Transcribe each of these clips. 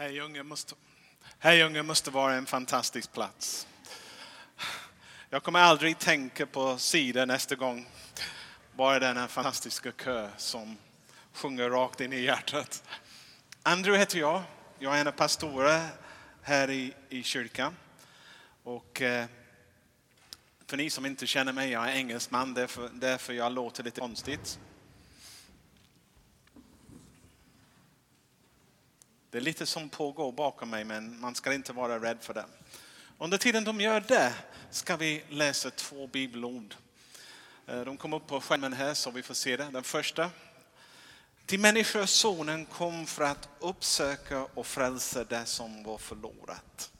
Herrljunga måste, Herrljunga måste vara en fantastisk plats. Jag kommer aldrig tänka på sidan nästa gång. Bara denna fantastiska kö som sjunger rakt in i hjärtat. Andrew heter jag. Jag är en av pastorerna här i, i kyrkan. Och eh, för ni som inte känner mig, jag är engelsman, därför, därför jag låter lite konstigt. Det är lite som pågår bakom mig, men man ska inte vara rädd för det. Under tiden de gör det ska vi läsa två bibelord. Eh, de kommer upp på skärmen här så vi får se det. Den första. Till Människosonen kom för att uppsöka och frälsa det som var förlorat.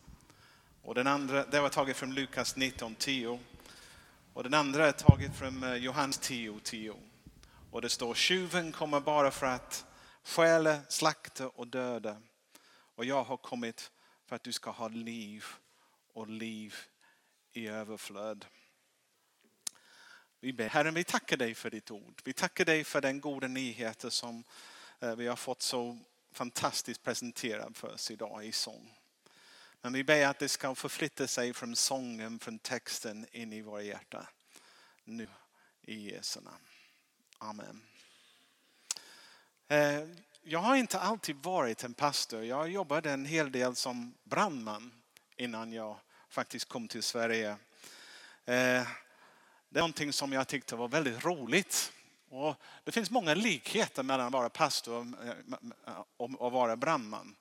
Och den andra, det var taget från Lukas 19.10. Och den andra är taget från eh, Johannes 10.10. 10. Och det står tjuven kommer bara för att stjäla, slakta och döda. Och jag har kommit för att du ska ha liv och liv i överflöd. Vi ber, Herren, vi tackar dig för ditt ord. Vi tackar dig för den goda nyheten som eh, vi har fått så fantastiskt presenterad för oss idag i sång. Men vi ber att det ska förflytta sig från sången, från texten in i våra hjärtan. Nu i Jesu namn. Amen. Eh, jag har inte alltid varit en pastor. Jag jobbade en hel del som brandman innan jag faktiskt kom till Sverige. Eh, det är någonting som jag tyckte var väldigt roligt. Och det finns många likheter mellan att vara pastor och eh, att vara brandman.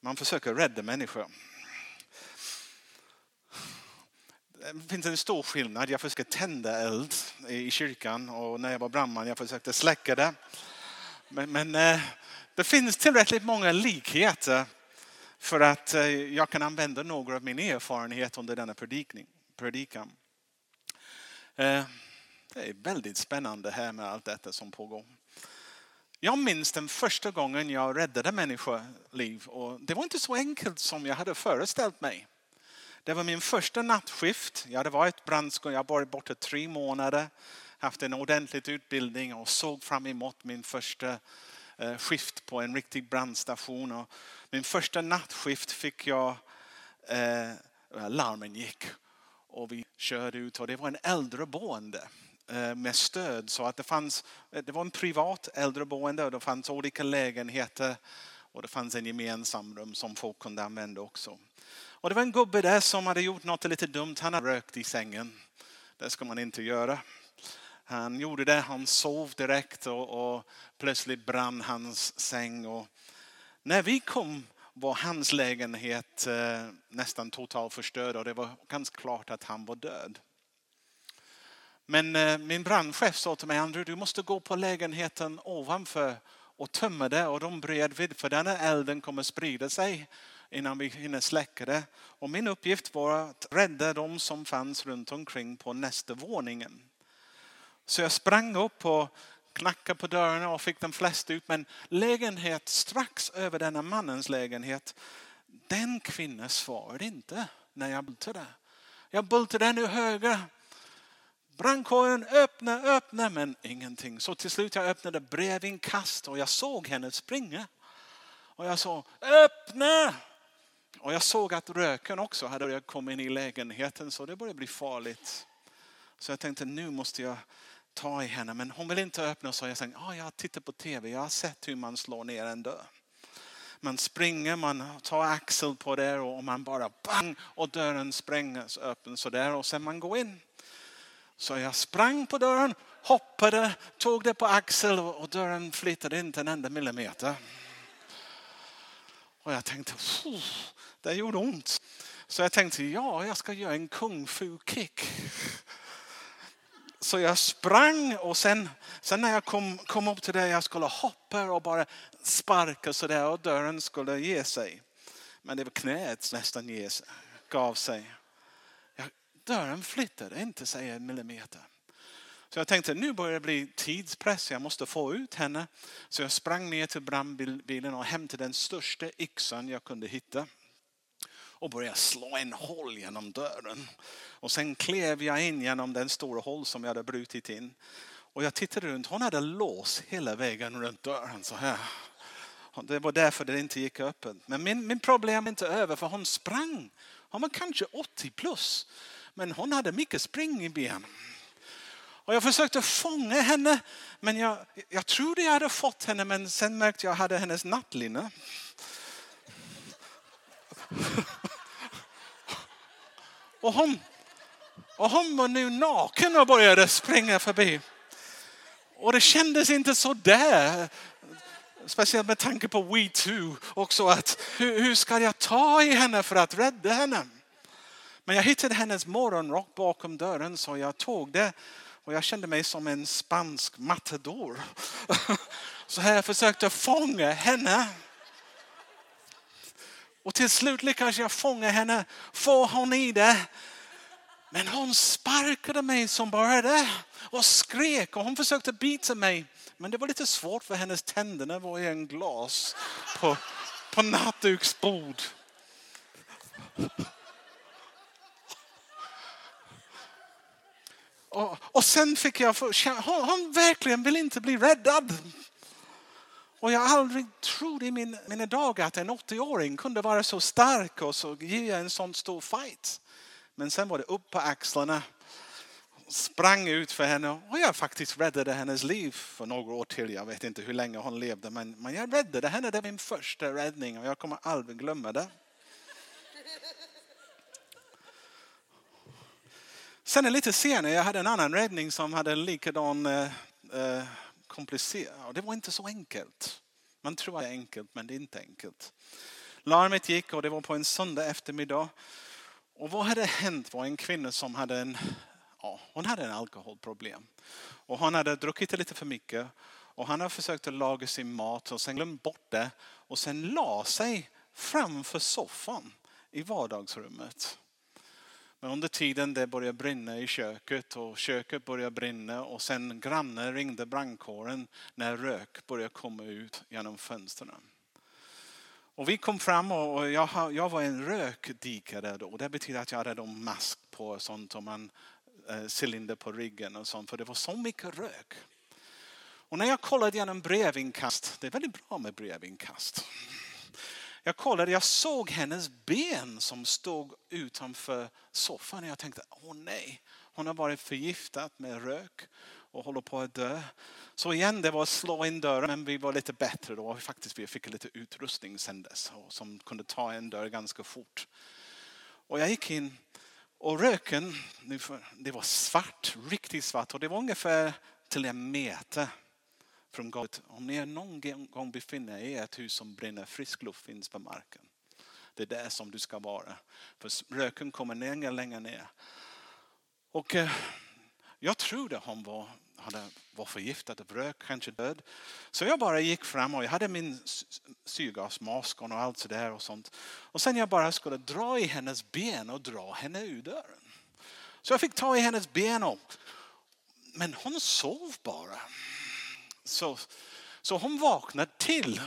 Man försöker rädda människor. Det finns en stor skillnad. Jag försöker tända eld i kyrkan och när jag var brandman jag försökte släcka det. Men, men eh, det finns tillräckligt många likheter för att eh, jag kan använda några av min erfarenhet under denna predikan. Eh, det är väldigt spännande här med allt detta som pågår. Jag minns den första gången jag räddade människoliv och det var inte så enkelt som jag hade föreställt mig. Det var min första nattskift. Jag hade varit brandskåd, jag hade varit borta tre månader, haft en ordentlig utbildning och såg fram emot min första eh, skift på en riktig brandstation. Och min första nattskift fick jag, eh, larmen gick och vi körde ut och det var en äldreboende eh, med stöd så att det fanns, eh, det var en privat äldreboende och det fanns olika lägenheter och det fanns en gemensam rum som folk kunde använda också. Och det var en gubbe där som hade gjort något lite dumt. Han hade rökt i sängen. Det ska man inte göra. Han gjorde det, han sov direkt och, och plötsligt brann hans säng. Och när vi kom var hans lägenhet eh, nästan totalt förstörd och det var ganska klart att han var död. Men eh, min brandchef sa till mig, Andrew du måste gå på lägenheten ovanför och tömma det och de bredvid för denna elden kommer sprida sig innan vi hinner släcka det. Och min uppgift var att rädda de som fanns runt omkring på nästa våningen. Så jag sprang upp och knackade på dörren och fick de flesta ut. Men lägenhet strax över denna mannens lägenhet, den kvinnan svarade inte när jag bultade. Jag bultade ännu högre. Brandkåren öppna, öppna, men ingenting. Så till slut jag öppnade brevinkast och jag såg henne springa. Och jag sa öppna! Och jag såg att röken också hade kommit in i lägenheten så det började bli farligt. Så jag tänkte nu måste jag ta i henne. Men hon vill inte öppna så jag tänkte, ah, jag tittar på tv, jag har sett hur man slår ner en dörr. Man springer, man tar axel på det och man bara bang och dörren sprängs öppen sådär och sen man går in. Så jag sprang på dörren, hoppade, tog det på axel och dörren flyttade inte en enda millimeter. Och jag tänkte, det gjorde ont. Så jag tänkte, ja, jag ska göra en kung fu kick. Så jag sprang och sen, sen när jag kom, kom upp till det jag skulle hoppa och bara sparka så där och dörren skulle ge sig. Men det var knät nästan ge sig, gav sig. Jag, dörren flyttade inte sig en millimeter. Så jag tänkte nu börjar det bli tidspress, jag måste få ut henne. Så jag sprang ner till brandbilen och hämtade den största yxan jag kunde hitta och började slå en hål genom dörren. Och sen klev jag in genom den stora hål som jag hade brutit in. Och jag tittade runt, hon hade lås hela vägen runt dörren så här. Det var därför det inte gick öppet. Men min, min problem är inte över för hon sprang. Hon var kanske 80 plus. Men hon hade mycket spring i benen. Och jag försökte fånga henne, men jag, jag trodde jag hade fått henne, men sen märkte jag att jag hade hennes nattlinne. Och hon, och hon var nu naken och började springa förbi. Och det kändes inte så där. Speciellt med tanke på We Too också. Att hur, hur ska jag ta i henne för att rädda henne? Men jag hittade hennes morgonrock bakom dörren så jag tog det och jag kände mig som en spansk matador. Så här försökte fånga henne. Och till slut lyckades jag fånga henne, få hon i det. Men hon sparkade mig som bara det och skrek och hon försökte bita mig. Men det var lite svårt för hennes tänder var i en glas på, på nattduksbord. Och, och sen fick jag, för, hon, hon verkligen vill inte bli räddad. Och jag har aldrig trott i min, mina dagar att en 80-åring kunde vara så stark och så ge en sån stor fight. Men sen var det upp på axlarna, sprang ut för henne och jag faktiskt räddade hennes liv för några år till. Jag vet inte hur länge hon levde men, men jag räddade henne. Det var min första räddning och jag kommer aldrig glömma det. Sen lite senare jag hade en annan räddning som hade en likadan eh, eh komplicerad. Det var inte så enkelt. Man tror att det är enkelt men det är inte enkelt. Larmet gick och det var på en söndag eftermiddag. Och vad hade hänt var en kvinna som hade en, ja, hon hade en alkoholproblem. Och hon hade druckit lite för mycket och han hade försökt att laga sin mat och sen glömt bort det och sen la sig framför soffan i vardagsrummet. Men under tiden det började brinna i köket och köket började brinna och sen grannen ringde brandkåren när rök började komma ut genom fönstren. Och vi kom fram och jag, jag var en rökdikare då. Det betyder att jag hade en mask på och sånt och man eh, cylinder på ryggen och sånt för det var så mycket rök. Och när jag kollade genom brevinkast, det är väldigt bra med brevinkast. Jag kollade, jag såg hennes ben som stod utanför soffan och jag tänkte, åh nej, hon har varit förgiftad med rök och håller på att dö. Så igen, det var att slå in dörren, men vi var lite bättre då. Faktiskt, vi fick lite utrustning sen dess som kunde ta en dörr ganska fort. Och jag gick in och röken, det var svart, riktigt svart och det var ungefär till en meter från golvet. Om ni någon gång befinner er i ett hus som brinner, frisk luft finns på marken. Det är där som du ska vara. För röken kommer längre, längre ner. Och eh, jag trodde hon var, hade, var förgiftad av rök, kanske död. Så jag bara gick fram och jag hade min syrgasmask och allt sådär och sånt. Och sen jag bara skulle dra i hennes ben och dra henne ur dörren. Så jag fick ta i hennes ben och, men hon sov bara. Så, så hon vaknade till.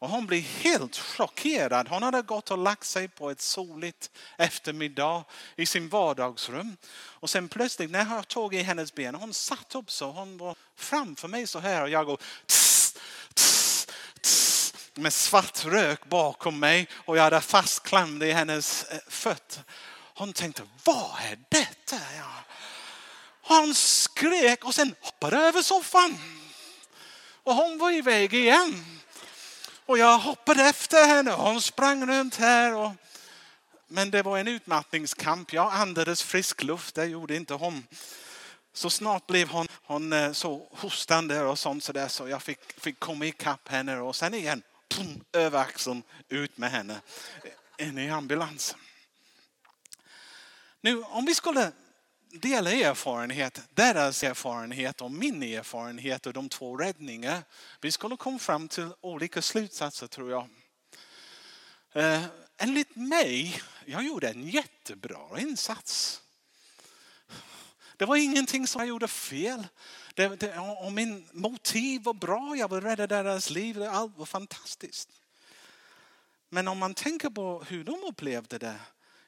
Och hon blev helt chockerad. Hon hade gått och lagt sig på ett soligt eftermiddag i sin vardagsrum. Och sen plötsligt när jag tog i hennes ben, hon satt upp så hon var framför mig så här och jag går tss, tss, tss, med svart rök bakom mig och jag hade fastklämd i hennes eh, fötter. Hon tänkte, vad är detta? Ja. Han skrek och sen hoppade över soffan. Och hon var iväg igen. Och jag hoppade efter henne och hon sprang runt här. Och... Men det var en utmattningskamp. Jag andades frisk luft, det gjorde inte hon. Så snart blev hon, hon eh, så hostande och sånt så där så jag fick, fick komma ikapp henne och sen igen pum, över axeln ut med henne in i ambulansen. Nu om vi skulle dela erfarenhet, deras erfarenhet och min erfarenhet och de två räddningarna. Vi skulle komma fram till olika slutsatser tror jag. Eh, enligt mig, jag gjorde en jättebra insats. Det var ingenting som jag gjorde fel. Det, det, och min motiv var bra, jag vill rädda deras liv, allt var fantastiskt. Men om man tänker på hur de upplevde det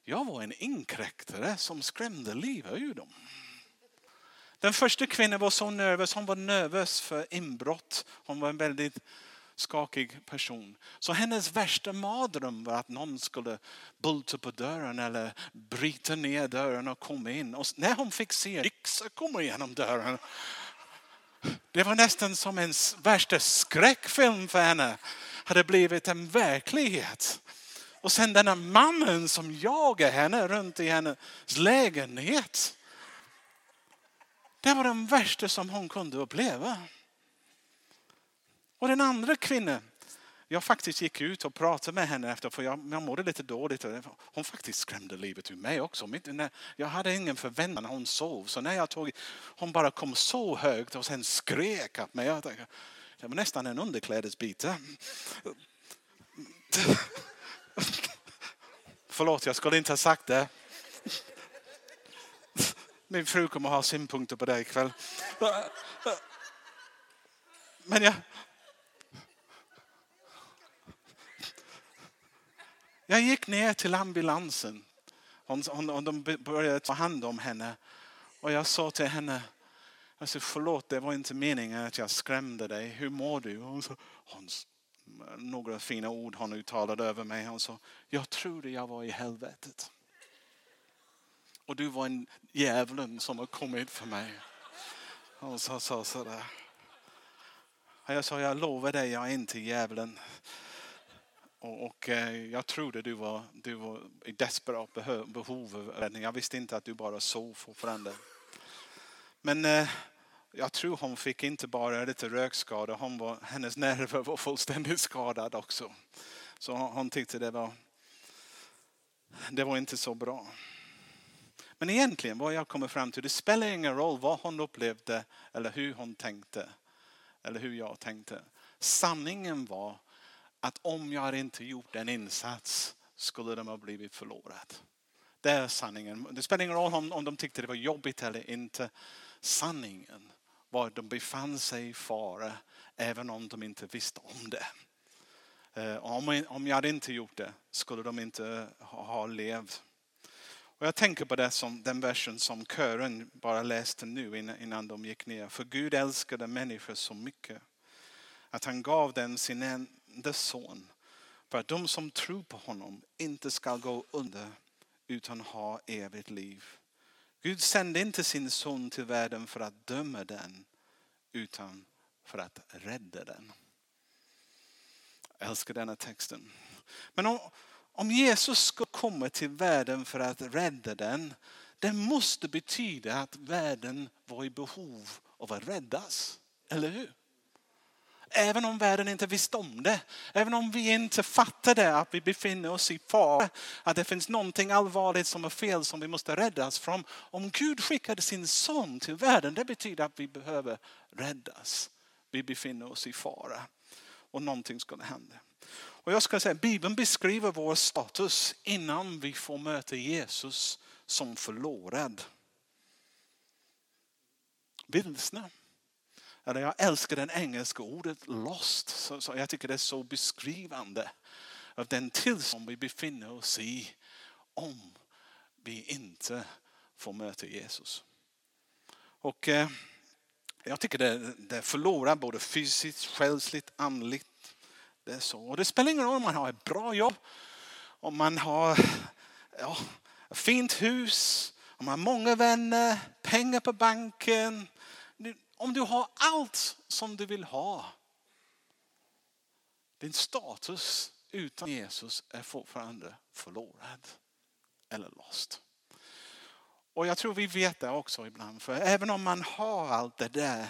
jag var en inkräktare som skrämde livet ur dem. Den första kvinnan var så nervös, hon var nervös för inbrott. Hon var en väldigt skakig person. Så hennes värsta mardröm var att någon skulle bulta på dörren eller bryta ner dörren och komma in. Och när hon fick se en yxa komma igenom dörren det var nästan som en värsta skräckfilm för henne. hade blivit en verklighet. Och sen denna mannen som jagar henne runt i hennes lägenhet. Det var den värsta som hon kunde uppleva. Och den andra kvinnan, jag faktiskt gick ut och pratade med henne efter för jag, jag mådde lite dåligt. Hon faktiskt skrämde livet ur mig också. Jag hade ingen förväntan när hon sov. Så när jag tog, hon bara kom så högt och sen skrek att mig. Jag tänkte, det var nästan en underklädesbit. Förlåt, jag skulle inte ha sagt det. Min fru kommer ha synpunkter på det ikväll. Men jag, Jag gick ner till ambulansen. Hon, hon, och de började ta hand om henne. Och jag sa till henne, jag sa, förlåt det var inte meningen att jag skrämde dig. Hur mår du? Hon sa, några fina ord han uttalade över mig. Han sa, jag trodde jag var i helvetet. Och du var en djävulen som har kommit för mig. Han sa så, sådär. Jag sa, jag lovar dig, jag är inte djävulen. Och, och eh, jag trodde du var, du var i desperat behov av räddning. Jag visste inte att du bara sov fortfarande. Men eh, jag tror hon fick inte bara lite rökskada, hon var, hennes nerver var fullständigt skadade också. Så hon tyckte det var, det var inte så bra. Men egentligen vad jag kommer fram till, det spelar ingen roll vad hon upplevde eller hur hon tänkte. Eller hur jag tänkte. Sanningen var att om jag inte gjort en insats skulle de ha blivit förlorat. Det är sanningen. Det spelar ingen roll om, om de tyckte det var jobbigt eller inte. Sanningen var de befann sig i fara även om de inte visste om det. Eh, om, jag hade inte gjort det skulle de inte ha, ha levt. Och jag tänker på det som, den versen som kören bara läste nu innan de gick ner. För Gud älskade människor så mycket att han gav den sin enda son för att de som tror på honom inte ska gå under utan ha evigt liv. Gud sände inte sin son till världen för att döma den utan för att rädda den. Jag älskar denna texten. Men om, om Jesus ska komma till världen för att rädda den, det måste betyda att världen var i behov av att räddas. Eller hur? Även om världen inte visste om det. Även om vi inte fattade att vi befinner oss i fara. Att det finns någonting allvarligt som är fel som vi måste räddas från. Om Gud skickade sin son till världen, det betyder att vi behöver räddas. Vi befinner oss i fara. Och någonting skulle hända. Och jag ska säga, Bibeln beskriver vår status innan vi får möta Jesus som förlorad. Vilsna. Eller jag älskar det engelska ordet lost. Så, så jag tycker det är så beskrivande av den tillstånd vi befinner oss i om vi inte får möta Jesus. Och eh, jag tycker det, det förlorar både fysiskt, själsligt, andligt. Det är så. Och det spelar ingen roll om man har ett bra jobb, om man har ja, ett fint hus, om man har många vänner, pengar på banken, om du har allt som du vill ha. Din status utan Jesus är fortfarande förlorad eller lost. Och jag tror vi vet det också ibland. För även om man har allt det där.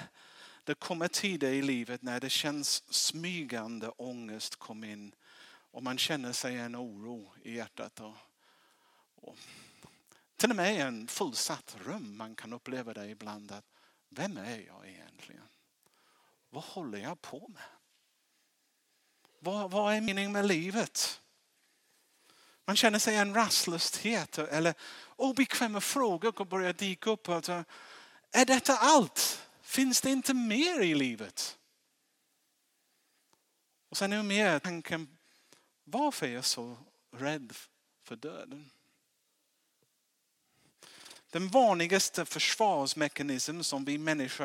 Det kommer tider i livet när det känns smygande ångest kom in. Och man känner sig en oro i hjärtat. Och, och till och med i en fullsatt rum man kan uppleva det ibland. att vem är jag egentligen? Vad håller jag på med? Vad, vad är meningen med livet? Man känner sig en rastlöshet eller obekväma frågor börjar dyka upp. Alltså, är detta allt? Finns det inte mer i livet? Och sen är mer tanken, varför är jag så rädd för döden? Den vanligaste försvarsmekanism som vi människor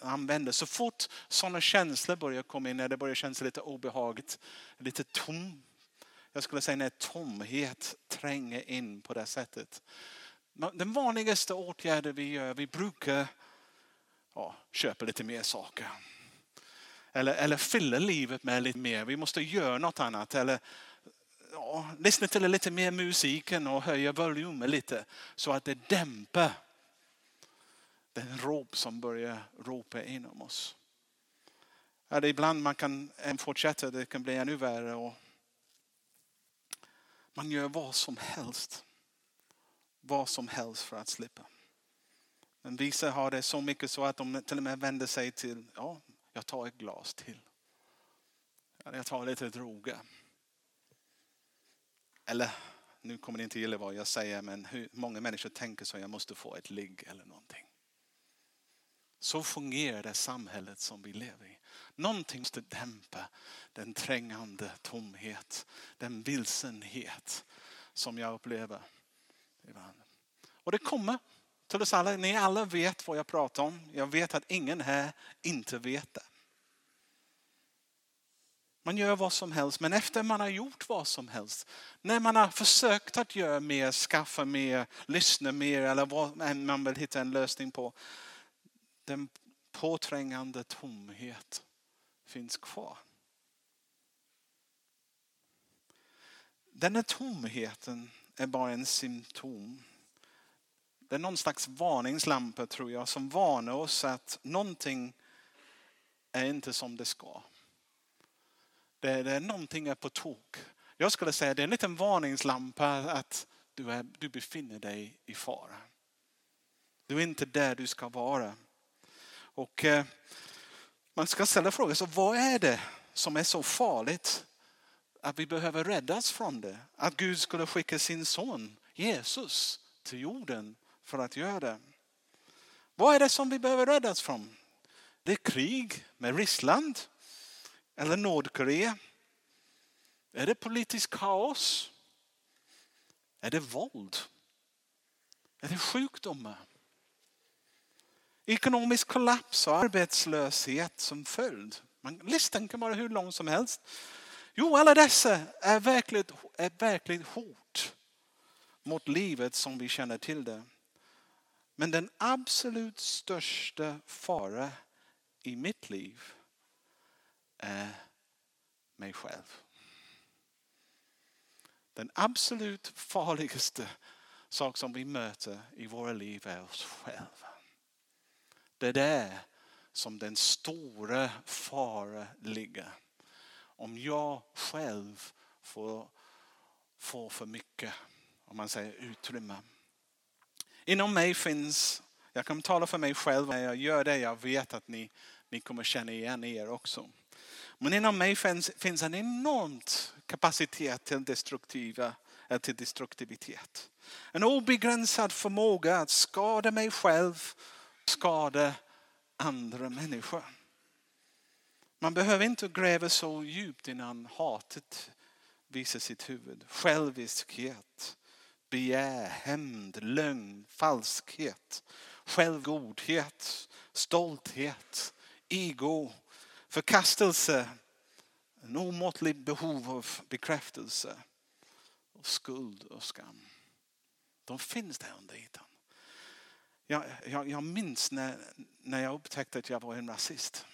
använder så fort sådana känslor börjar komma in, när det börjar kännas lite obehagligt, lite tom. Jag skulle säga när tomhet tränger in på det sättet. Den vanligaste åtgärden vi gör, vi brukar ja, köpa lite mer saker. Eller, eller fylla livet med lite mer. Vi måste göra något annat. Eller ja, lyssna till lite mer musiken och höja volymen lite så att det dämpar den rop som börjar ropa inom oss. Eller ibland man kan eh, fortsätta, det kan bli ännu värre. Och man gör vad som helst. Vad som helst för att slippa. Men vissa har det så mycket så att de till och med vänder sig till, ja, jag tar ett glas till. Eller Jag tar lite droger. Eller, nu kommer ni inte gilla vad jag säger, men hur många människor tänker så jag måste få ett ligg eller någonting. Så fungerar det samhället som vi lever i. Någonting måste dämpa den trängande tomhet, den vilsenhet som jag upplever ibland. Och det kommer till oss alla. Ni alla vet vad jag pratar om. Jag vet att ingen här inte vet det. Man gör vad som helst, men efter man har gjort vad som helst, när man har försökt att göra mer, skaffa mer, lyssna mer eller vad man vill hitta en lösning på, den påträngande tomhet finns kvar. Denna tomheten är bara en symptom. Det är någon slags varningslampa tror jag som varnar oss att någonting är inte som det ska. Det det är någonting är på tok. Jag skulle säga det är en liten varningslampa att du, är, du befinner dig i fara. Du är inte där du ska vara. Och eh, man ska ställa frågan, så vad är det som är så farligt att vi behöver räddas från det? Att Gud skulle skicka sin son Jesus till jorden för att göra det. Vad är det som vi behöver räddas från? Det är krig med Ryssland eller Nordkorea. Är det politiskt kaos? Är det våld? Är det sjukdomar? Ekonomisk kollaps och arbetslöshet som följd. listan kan vara hur lång som helst. Jo, alla dessa är verkligt, är verkligt hot mot livet som vi känner till det. Men den absolut största fara i mitt liv är mig själv. Den absolut farligaste sak som vi möter i våra liv är oss själva. Det är där som den stora fara ligger. Om jag själv får, får för mycket, om man säger utrymme. Inom mig finns, jag kan tala för mig själv när jag gör det, jag vet att ni, ni kommer känna igen er också. Men inom mig finns, finns en enorm kapacitet till, destruktiva, eh, till destruktivitet. En obegränsad förmåga att skada mig själv, skada andra människor. Man behöver inte gräva så djupt innan hatet visar sitt huvud. Själviskhet, begär, hämnd, lögn, falskhet, självgodhet, stolthet, ego, förkastelse, en omåttlig behov av bekräftelse, och skuld och skam. De finns där under ytan. Jag, jag, jag minns när, när jag upptäckte att jag var en rasist.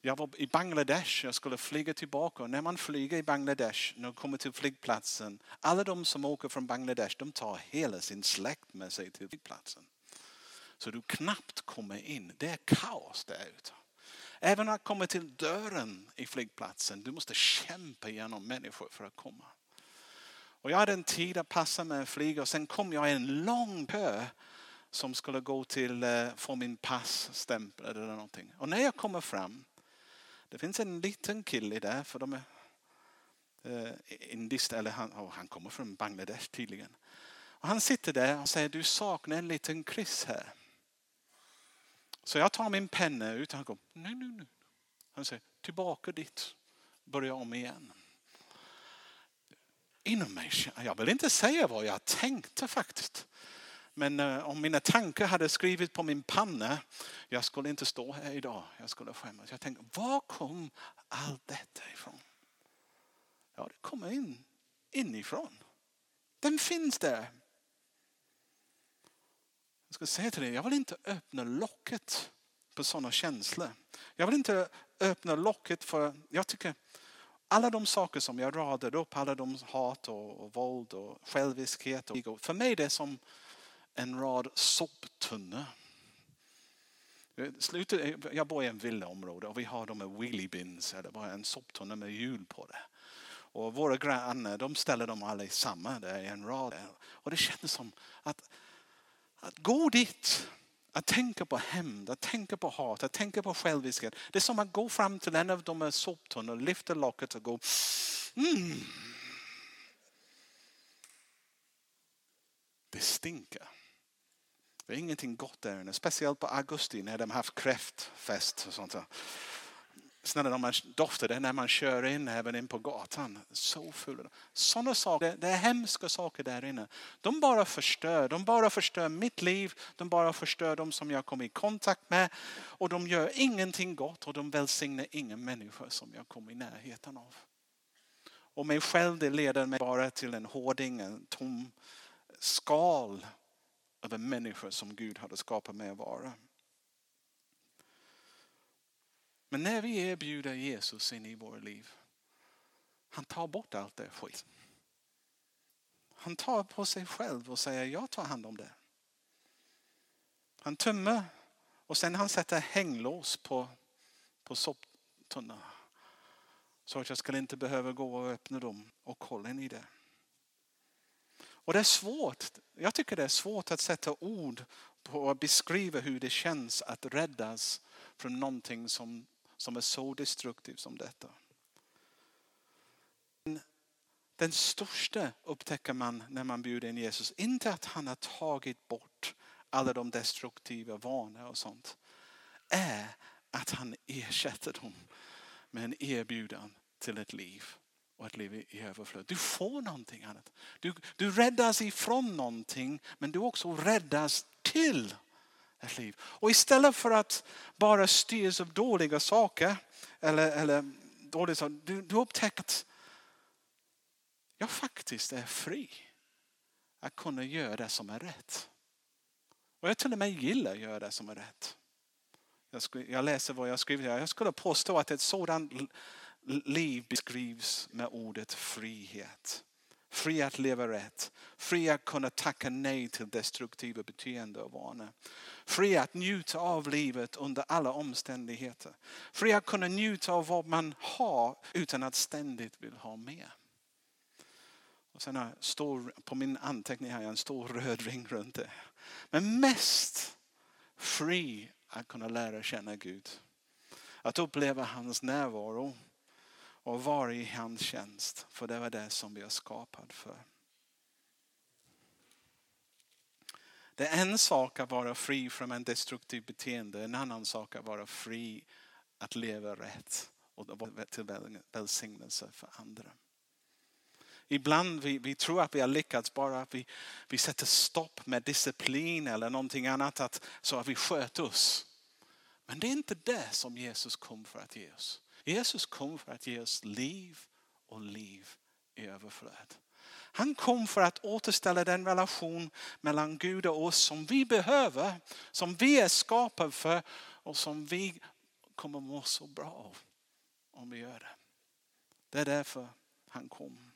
Jag var i Bangladesh, jag skulle flyga tillbaka. Och när man flyger i Bangladesh, när man kommer till flygplatsen, alla de som åker från Bangladesh, de tar hela sin släkt med sig till flygplatsen. Så du knappt kommer in. Det är kaos där ute. Även att komma till dörren i flygplatsen, du måste kämpa igenom människor för att komma. Och jag hade en tid att passa med en flyg och sen kom jag i en lång kö som skulle gå till eh, få min passstämpel eller någonting. Och när jag kommer fram det finns en liten kille där, för de är eh, indiskt, eller han, oh, han kommer från Bangladesh tydligen. Och han sitter där och säger, du saknar en liten kryss här. Så jag tar min penna ut och han går, nej, nej, nej. Han säger, tillbaka dit, börja om igen. Inom mig, jag vill inte säga vad jag tänkte faktiskt. Men uh, om mina tankar hade skrivit på min panna, jag skulle inte stå här idag. Jag skulle skämmas. Jag tänkte, var kom allt detta ifrån? Ja, det kommer in inifrån. Den finns där. Jag ska säga till dig, jag vill inte öppna locket på sådana känslor. Jag vill inte öppna locket för, jag tycker alla de saker som jag radade upp, alla de hat och, och våld och själviskhet. Och, för mig är det som en rad soptunnor. Jag bor i en villaområde och vi har de här wheelie bins, eller bara en soptunna med hjul på det. Och våra grannar de ställer dem alla i samma där i en rad. Och det kändes som att, att gå dit, att tänka på hämnd, att tänka på hat, att tänka på själviskhet. Det är som att gå fram till en av de här soptunnorna, lyfta locket och gå mm. Det stinker. Det är ingenting gott där inne. Speciellt på augusti när de har haft kräftfest och sånt. där. Snälla de här dofterna när man kör in även in på gatan. Så fula. Sådana saker, det är hemska saker där inne. De bara förstör. De bara förstör mitt liv. De bara förstör de som jag kommer i kontakt med. Och de gör ingenting gott och de välsignar ingen människa som jag kommer i närheten av. Och mig själv det leder mig bara till en hårding, en tom skal av en människa som Gud hade skapat mig att vara. Men när vi erbjuder Jesus in i våra liv, han tar bort allt det skit. Han tar på sig själv och säger jag tar hand om det. Han tömmer och sen han sätter hänglås på, på soptunnan. Så att jag ska inte behöva gå och öppna dem och kolla in i det. Och det är svårt. Jag tycker det är svårt att sätta ord på och beskriva hur det känns att räddas från någonting som, som är så destruktiv som detta. Den största upptäcker man när man bjuder in Jesus. Inte att han har tagit bort alla de destruktiva vanor och sånt. Är att han ersätter dem med en erbjudan till ett liv och ett liv i överflöd. Du får någonting annat. Du, du räddas ifrån någonting men du också räddas till ett liv. Och istället för att bara styrs av dåliga saker eller, eller dåliga saker, du, du upptäcker att jag faktiskt är fri att kunna göra det som är rätt. Och jag till och med gillar att göra det som är rätt. Jag, skulle, jag läser vad jag skriver här. Jag skulle påstå att ett sådant liv beskrivs med ordet frihet. Fri att leva rätt. Fri att kunna tacka nej till destruktiva beteende och vanor. Fri att njuta av livet under alla omständigheter. Fri att kunna njuta av vad man har utan att ständigt vill ha mer. Och sen har stor, på min anteckning har jag en stor röd ring runt det. Men mest fri att kunna lära känna Gud. Att uppleva hans närvaro och vara i hans tjänst. För det var det som vi är skapade för. Det är en sak att vara fri från en destruktiv beteende. En annan sak att vara fri att leva rätt och vara till välsignelse för andra. Ibland vi, vi tror att vi har lyckats bara att vi, vi sätter stopp med disciplin eller någonting annat att, så att vi sköter oss. Men det är inte det som Jesus kom för att ge oss. Jesus kom för att ge oss liv och liv i överflöd. Han kom för att återställa den relation mellan Gud och oss som vi behöver, som vi är skapade för och som vi kommer må så bra av om vi gör det. Det är därför han kom.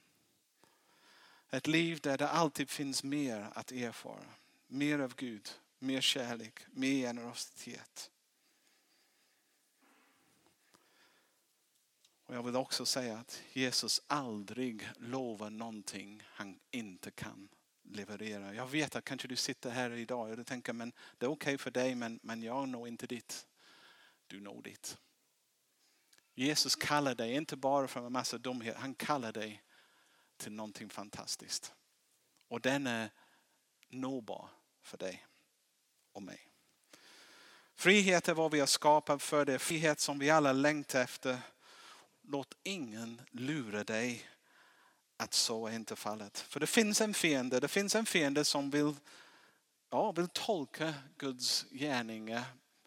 Ett liv där det alltid finns mer att erfara. Mer av Gud, mer kärlek, mer generositet. Och jag vill också säga att Jesus aldrig lovar någonting han inte kan leverera. Jag vet att kanske du sitter här idag och du tänker men det är okej okay för dig men, men jag når inte dit. Du når dit. Jesus kallar dig inte bara för en massa dumhet, han kallar dig till någonting fantastiskt. Och den är nåbar för dig och mig. Frihet är vad vi har skapat för. Det är frihet som vi alla längtar efter låt ingen lura dig att så är inte fallet. För det finns en fiende, det finns en fiende som vill ja, vill tolka Guds gärningar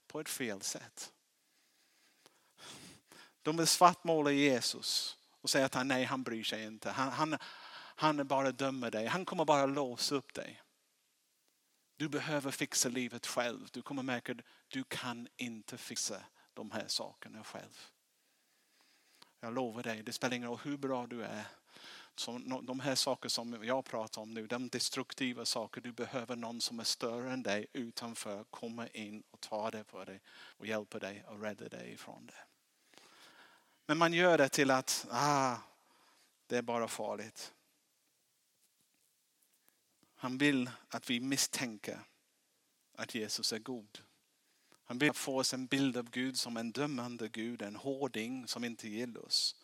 på ett fel sätt. De vill svartmåla Jesus och säga att han, nej, han bryr sig inte. Han, han, han bara dömer dig. Han kommer bara låsa upp dig. Du behöver fixa livet själv. Du kommer märka att du kan inte fixa de här sakerna själv. Jag lovar dig, det spelar ingen roll hur bra du är. Så de här saker som jag pratar om nu, de destruktiva saker, du behöver någon som är större än dig utanför komma in och ta det på dig och hjälpa dig och rädda dig ifrån det. Men man gör det till att ah, det är bara farligt. Han vill att vi misstänker att Jesus är god. Han vill få oss en bild av Gud som en dömande Gud, en hårding som inte gillar oss.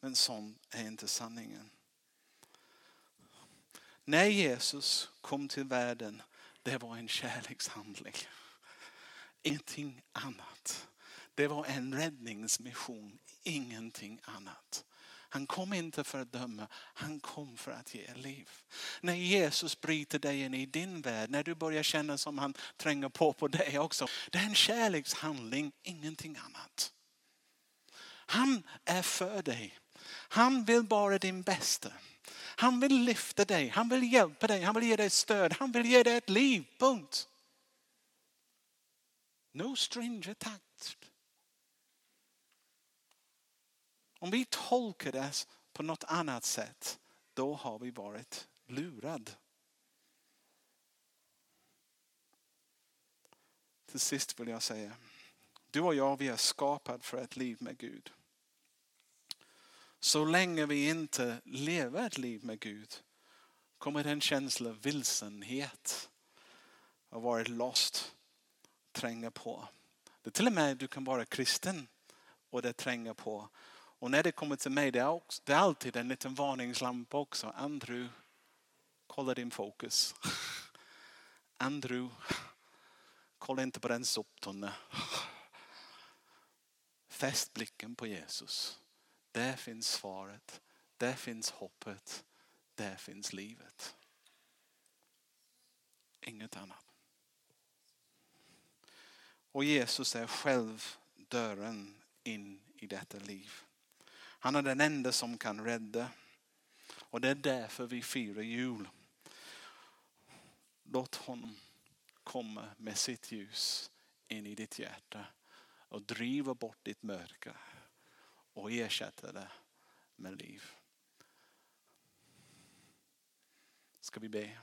Men sån är inte sanningen. När Jesus kom till världen, det var en kärlekshandling. Ingenting annat. Det var en räddningsmission, ingenting annat. Han kom inte för att döma, han kom för att ge liv. När Jesus bryter dig in i din värld, när du börjar känna som han tränger på på dig också. Det är en kärlekshandling, ingenting annat. Han är för dig. Han vill bara din bästa. Han vill lyfta dig, han vill hjälpa dig, han vill ge dig stöd, han vill ge dig ett liv. Punkt. No stranger attached. Om vi tolkar det på något annat sätt, då har vi varit lurad. Till sist vill jag säga, du och jag vi är skapade för ett liv med Gud. Så länge vi inte lever ett liv med Gud kommer den känsla av vilsenhet och varit lost tränga på. Det är till och med du kan vara kristen och det tränger på. Och när det kommer till mig, det är, också, det är alltid en liten varningslampa också. Andrew, kolla din fokus. Andrew, kolla inte på den soptunnan. Fäst blicken på Jesus. Där finns svaret. Där finns hoppet. Där finns livet. Inget annat. Och Jesus är själv dörren in i detta liv. Han är den enda som kan rädda. Och det är därför vi firar jul. Låt honom komma med sitt ljus in i ditt hjärta och driva bort ditt mörker och ersätta det med liv. Ska vi be?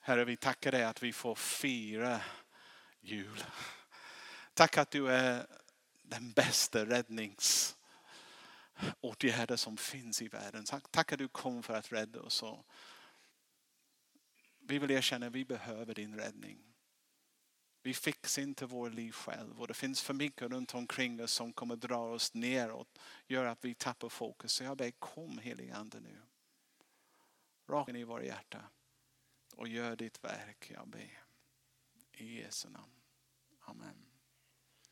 Herre, vi tackar dig att vi får fira jul. Tack att du är den bästa räddningsåtgärden som finns i världen. Tack att du kom för att rädda oss. Vi vill erkänna att vi behöver din räddning. Vi fixar inte vår liv själv och det finns för mycket runt omkring oss som kommer dra oss neråt. Gör att vi tappar fokus. Så jag ber kom helig ande nu. Rakt in i våra hjärta. Och gör ditt verk jag ber. I Jesu namn. Amen.